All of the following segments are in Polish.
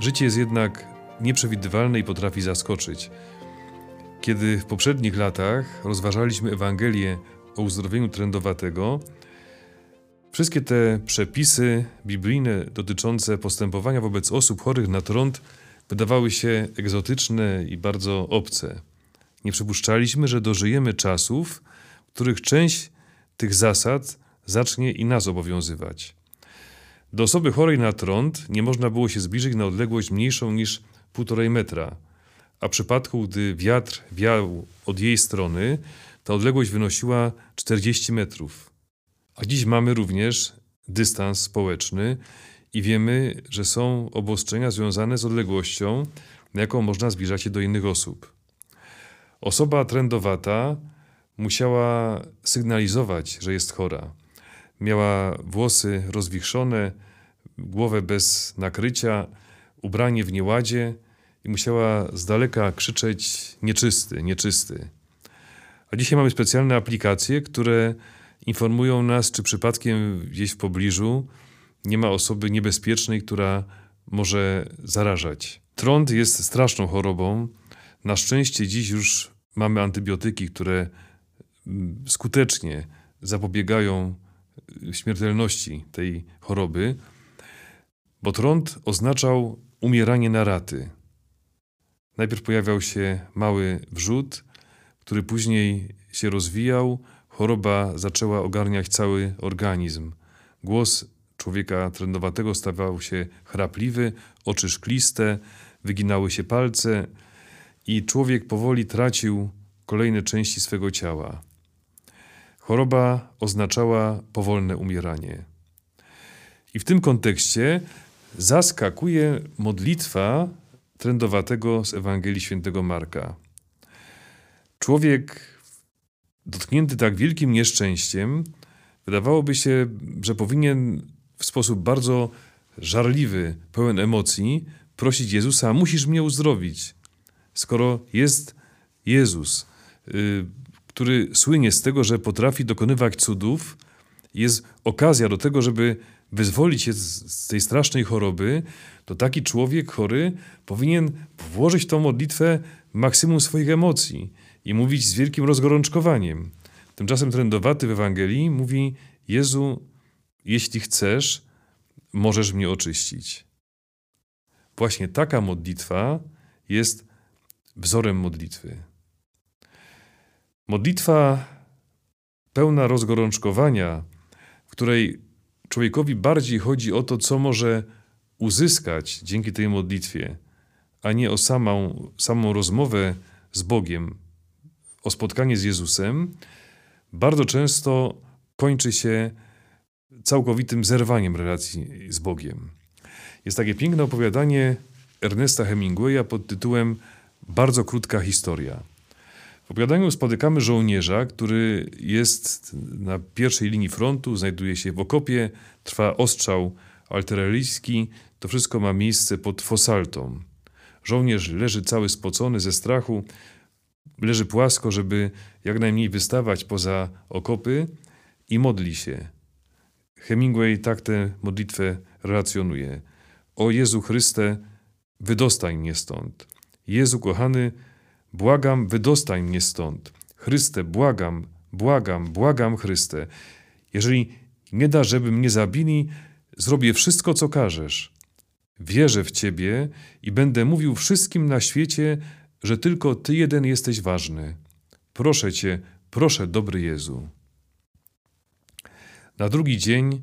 Życie jest jednak nieprzewidywalne i potrafi zaskoczyć. Kiedy w poprzednich latach rozważaliśmy Ewangelię o uzdrowieniu trędowatego, wszystkie te przepisy biblijne dotyczące postępowania wobec osób chorych na trąd wydawały się egzotyczne i bardzo obce. Nie przypuszczaliśmy, że dożyjemy czasów, w których część tych zasad zacznie i nas obowiązywać. Do osoby chorej na trąd nie można było się zbliżyć na odległość mniejszą niż półtorej metra, a w przypadku, gdy wiatr wiał od jej strony, ta odległość wynosiła 40 metrów. A dziś mamy również dystans społeczny i wiemy, że są obostrzenia związane z odległością, na jaką można zbliżać się do innych osób. Osoba trędowata musiała sygnalizować, że jest chora. Miała włosy rozwichrzone, głowę bez nakrycia, ubranie w nieładzie i musiała z daleka krzyczeć nieczysty, nieczysty. A dzisiaj mamy specjalne aplikacje, które informują nas, czy przypadkiem gdzieś w pobliżu nie ma osoby niebezpiecznej, która może zarażać. Trąd jest straszną chorobą. Na szczęście dziś już mamy antybiotyki, które mm, skutecznie zapobiegają śmiertelności tej choroby, bo trąd oznaczał umieranie na raty. Najpierw pojawiał się mały wrzód, który później się rozwijał, choroba zaczęła ogarniać cały organizm. Głos człowieka trędowatego stawał się chrapliwy, oczy szkliste, wyginały się palce i człowiek powoli tracił kolejne części swego ciała. Choroba oznaczała powolne umieranie. I w tym kontekście zaskakuje modlitwa trędowatego z Ewangelii Świętego Marka. Człowiek dotknięty tak wielkim nieszczęściem, wydawałoby się, że powinien w sposób bardzo żarliwy, pełen emocji prosić Jezusa: Musisz mnie uzdrowić. Skoro jest Jezus, y, który słynie z tego, że potrafi dokonywać cudów, jest okazja do tego, żeby wyzwolić się z, tej strasznej choroby, to taki człowiek chory powinien włożyć w tą modlitwę maksimum swoich emocji i mówić z wielkim rozgorączkowaniem. Tymczasem trędowaty w Ewangelii mówi: Jezu, jeśli chcesz, możesz mnie oczyścić. Właśnie taka modlitwa jest wzorem modlitwy. Modlitwa pełna rozgorączkowania, w której człowiekowi bardziej chodzi o to, co może uzyskać dzięki tej modlitwie, a nie o samą, samą rozmowę z Bogiem, o spotkanie z Jezusem, bardzo często kończy się całkowitym zerwaniem relacji z Bogiem. Jest takie piękne opowiadanie Ernesta Hemingwaya pod tytułem Bardzo krótka historia. W opowiadaniu spotykamy żołnierza, który jest na pierwszej linii frontu, znajduje się w okopie, trwa ostrzał artyleryjski. To wszystko ma miejsce pod Fosaltą. Żołnierz leży cały spocony ze strachu, leży płasko, żeby jak najmniej wystawać poza okopy i modli się. Hemingway tak tę modlitwę relacjonuje. O Jezu Chryste, wydostań mnie stąd. Jezu kochany, błagam, wydostań mnie stąd. Chryste, błagam, błagam, błagam Chryste. Jeżeli nie da, żeby mnie zabili, zrobię wszystko, co każesz. Wierzę w Ciebie i będę mówił wszystkim na świecie, że tylko Ty jeden jesteś ważny. Proszę Cię, proszę, dobry Jezu. Na drugi dzień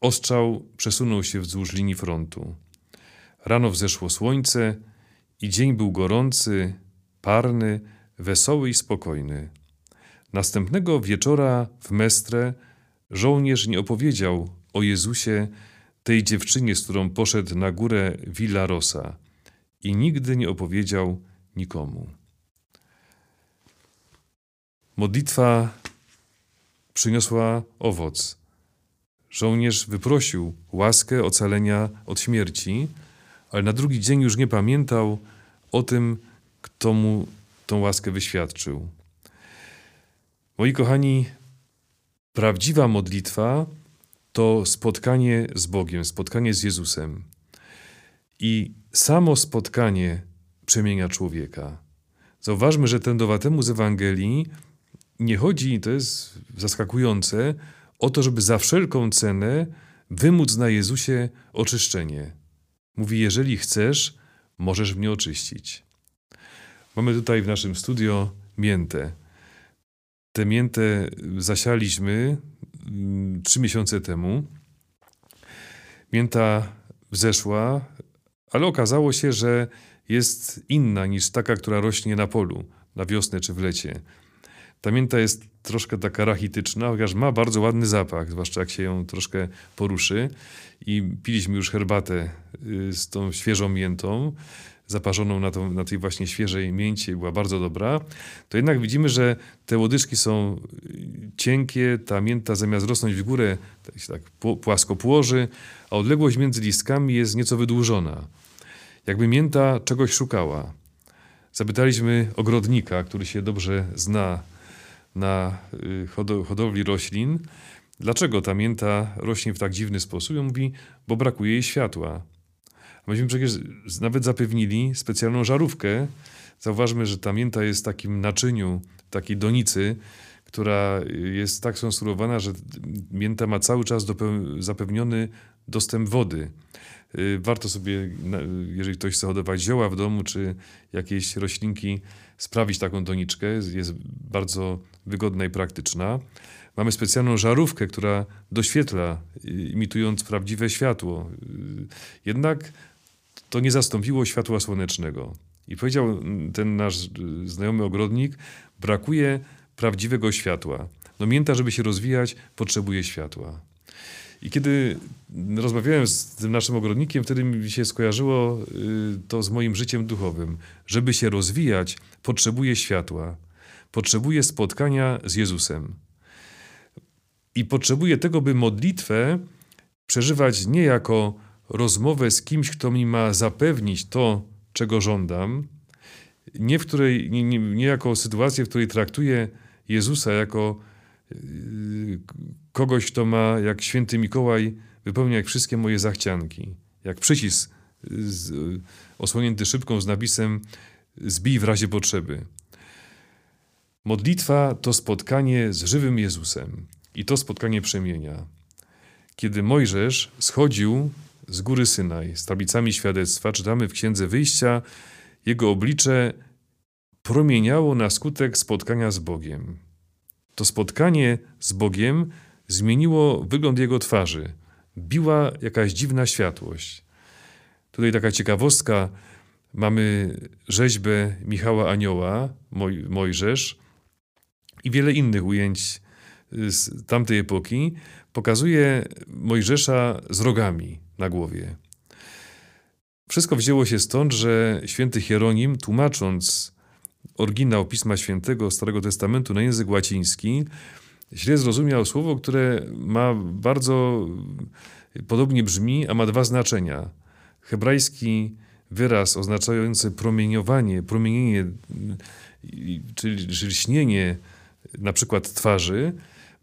ostrzał przesunął się wzdłuż linii frontu. Rano wzeszło słońce i dzień był gorący, parny, wesoły i spokojny. Następnego wieczora w Mestre żołnierz nie opowiedział o Jezusie tej dziewczynie, z którą poszedł na górę Villa Rosa i nigdy nie opowiedział nikomu. Modlitwa przyniosła owoc. Żołnierz wyprosił łaskę ocalenia od śmierci, ale na drugi dzień już nie pamiętał o tym, kto mu tą łaskę wyświadczył. Moi kochani, prawdziwa modlitwa to spotkanie z Bogiem, spotkanie z Jezusem. I samo spotkanie przemienia człowieka. Zauważmy, że trędowatemu z Ewangelii nie chodzi, to jest zaskakujące, o to, żeby za wszelką cenę wymóc na Jezusie oczyszczenie. Mówi: Jeżeli chcesz, możesz mnie oczyścić. Mamy tutaj w naszym studio miętę. Tę miętę zasialiśmy mm, trzy miesiące temu. Mięta wzeszła, ale okazało się, że jest inna niż taka, która rośnie na polu, na wiosnę czy w lecie. Ta mięta jest troszkę taka rachityczna, chociaż ma bardzo ładny zapach, zwłaszcza jak się ją troszkę poruszy. I piliśmy już herbatę y, z tą świeżą miętą, zaparzoną na, tą, na tej właśnie świeżej mięcie, była bardzo dobra. To jednak widzimy, że te łodyżki są y, cienkie, ta mięta zamiast rosnąć w górę, tak się tak płasko płoży, a odległość między listkami jest nieco wydłużona. Jakby mięta czegoś szukała. Zapytaliśmy ogrodnika, który się dobrze zna na y, hodowli roślin, dlaczego ta mięta rośnie w tak dziwny sposób. I on mówi, bo brakuje jej światła. Myśmy przecież nawet zapewnili specjalną żarówkę. Zauważmy, że ta mięta jest w takim naczyniu, takiej donicy, która jest tak skonstruowana, że mięta ma cały czas zapewniony dostęp wody. Y, warto sobie, jeżeli ktoś chce hodować zioła w domu, czy jakieś roślinki, sprawić taką doniczkę. Jest bardzo wygodna i praktyczna. Mamy specjalną żarówkę, która doświetla, y, imitując prawdziwe światło. Y, jednak to nie zastąpiło światła słonecznego. I powiedział ten nasz znajomy ogrodnik, brakuje prawdziwego światła. No mięta, żeby się rozwijać, potrzebuje światła. I kiedy rozmawiałem z tym naszym ogrodnikiem, wtedy mi się skojarzyło y, to z moim życiem duchowym. Żeby się rozwijać, potrzebuję światła, potrzebuję spotkania z Jezusem. I potrzebuję tego, by modlitwę przeżywać nie jako rozmowę z kimś, kto mi ma zapewnić to, czego żądam, nie, w której, nie, nie, nie jako sytuację, w której traktuję Jezusa jako Y, kogoś, kto ma, jak święty Mikołaj, wypełnia jak wszystkie moje zachcianki. Jak przycisk z, osłonięty szybką z napisem zbij w razie potrzeby. Modlitwa to spotkanie z żywym Jezusem i to spotkanie przemienia. Kiedy Mojżesz schodził z góry Synaj z tablicami świadectwa, czytamy w Księdze Wyjścia, jego oblicze promieniało na skutek spotkania z Bogiem. To spotkanie z Bogiem zmieniło wygląd jego twarzy. Biła jakaś dziwna światłość. Tutaj taka ciekawostka. Mamy rzeźbę Michała Anioła, Moj, Mojżesz i wiele innych ujęć z tamtej epoki. Pokazuje Mojżesza z rogami na głowie. Wszystko wzięło się stąd, że święty Hieronim, tłumacząc oryginał Pisma Świętego Starego Testamentu na język łaciński, źle zrozumiał słowo, które ma bardzo podobnie brzmi, a ma dwa znaczenia. Hebrajski wyraz oznaczający promieniowanie, promienienie, czyli, czyli śnienie na przykład twarzy,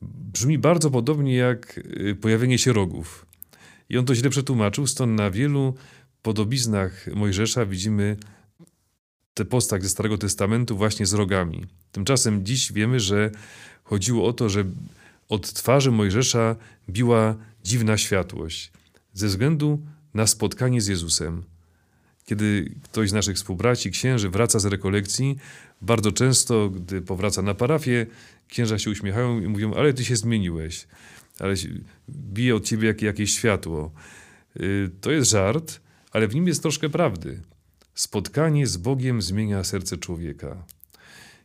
brzmi bardzo podobnie jak pojawienie się rogów. I on to źle przetłumaczył, stąd na wielu podobiznach Mojżesza widzimy tę postać ze Starego Testamentu właśnie z rogami. Tymczasem dziś wiemy, że chodziło o to, że od twarzy Mojżesza biła dziwna światłość ze względu na spotkanie z Jezusem. Kiedy ktoś z naszych współbraci, księży, wraca z rekolekcji, bardzo często, gdy powraca na parafię, księża się uśmiechają i mówią: Ale ty się zmieniłeś, ale bije od ciebie jakieś światło. Y, to jest żart, ale w nim jest troszkę prawdy. Spotkanie z Bogiem zmienia serce człowieka.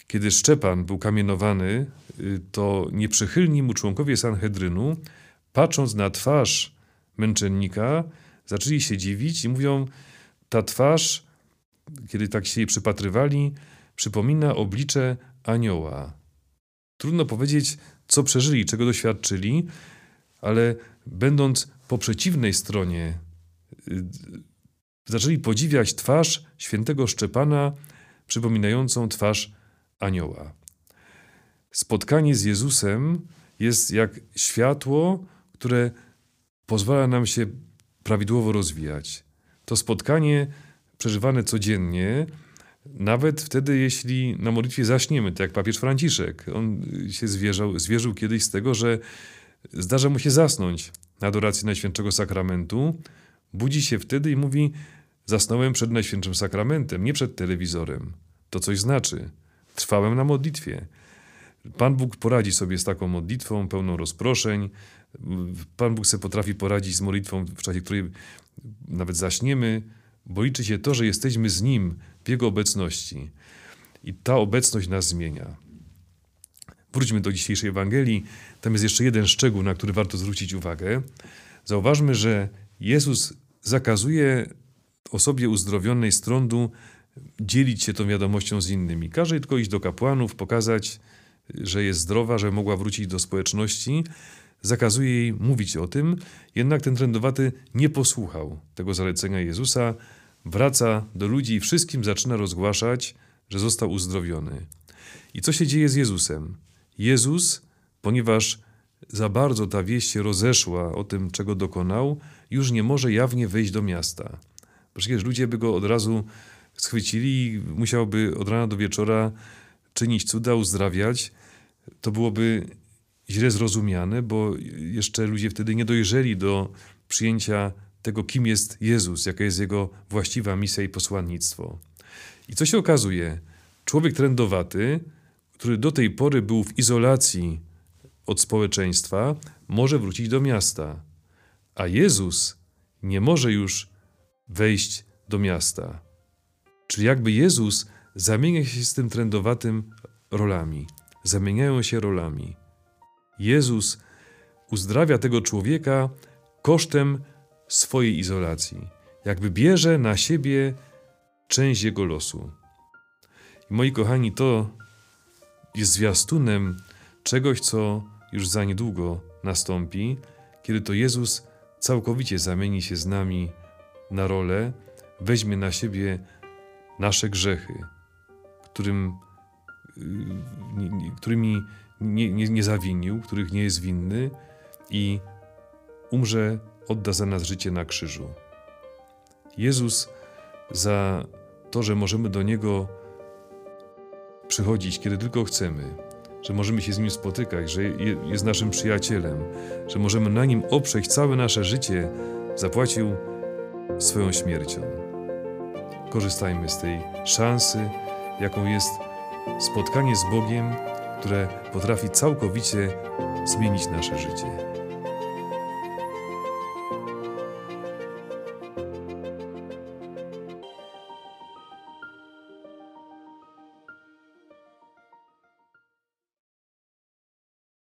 Kiedy Szczepan był kamienowany, y, to nieprzychylni mu członkowie Sanhedrynu, patrząc na twarz męczennika, zaczęli się dziwić i mówią: Ta twarz, kiedy tak się jej przypatrywali, przypomina oblicze anioła. Trudno powiedzieć, co przeżyli, czego doświadczyli, ale będąc po przeciwnej stronie y, zaczęli podziwiać twarz świętego Szczepana, przypominającą twarz anioła. Spotkanie z Jezusem jest jak światło, które pozwala nam się prawidłowo rozwijać. to spotkanie przeżywane codziennie, nawet wtedy, jeśli na modlitwie zaśniemy, tak jak papież Franciszek. On się zwierzał, zwierzył kiedyś z tego, że zdarza mu się zasnąć na adoracji Najświętszego Sakramentu. Budzi się wtedy i mówi: Zasnąłem przed Najświętszym Sakramentem, nie przed telewizorem. To coś znaczy. Trwałem na modlitwie. Pan Bóg poradzi sobie z taką modlitwą, pełną rozproszeń. Pan Bóg sobie potrafi poradzić z modlitwą, w czasie której nawet zaśniemy, bo liczy się to, że jesteśmy z Nim w Jego obecności. I ta obecność nas zmienia. Wróćmy do dzisiejszej Ewangelii. Tam jest jeszcze jeden szczegół, na który warto zwrócić uwagę. Zauważmy, że Jezus zakazuje osobie uzdrowionej z trądu dzielić się tą wiadomością z innymi. Każe tylko iść do kapłanów, pokazać, że jest zdrowa, że mogła wrócić do społeczności. Zakazuje jej mówić o tym, jednak ten trędowaty nie posłuchał tego zalecenia Jezusa, wraca do ludzi i wszystkim zaczyna rozgłaszać, że został uzdrowiony. I co się dzieje z Jezusem? Jezus, ponieważ za bardzo ta wieść się rozeszła o tym, czego dokonał, już nie może jawnie wejść do miasta. Przecież ludzie by go od razu schwycili i musiałby od rana do wieczora czynić cuda, uzdrawiać. To byłoby źle zrozumiane, bo jeszcze ludzie wtedy nie dojrzeli do przyjęcia tego, kim jest Jezus, jaka jest jego właściwa misja i posłannictwo. I co się okazuje? Człowiek trędowaty, który do tej pory był w izolacji od społeczeństwa, może wrócić do miasta, a Jezus nie może już wejść do miasta. Czyli jakby Jezus zamienia się z tym trędowatym rolami. Zamieniają się rolami. Jezus uzdrawia tego człowieka kosztem swojej izolacji. Jakby bierze na siebie część jego losu. I moi kochani, to jest zwiastunem czegoś, co już za niedługo nastąpi, kiedy to Jezus całkowicie zamieni się z nami na rolę, weźmie na siebie nasze grzechy, którym, y, którymi nie, nie, nie zawinił, których nie jest winny i umrze, odda za nas życie na krzyżu. Jezus za to, że możemy do Niego przychodzić, kiedy tylko chcemy, że możemy się z Nim spotykać, że jest naszym przyjacielem, że możemy na Nim oprzeć całe nasze życie, zapłacił swoją śmiercią. Korzystajmy z tej szansy, jaką jest spotkanie z Bogiem, które potrafi całkowicie zmienić nasze życie.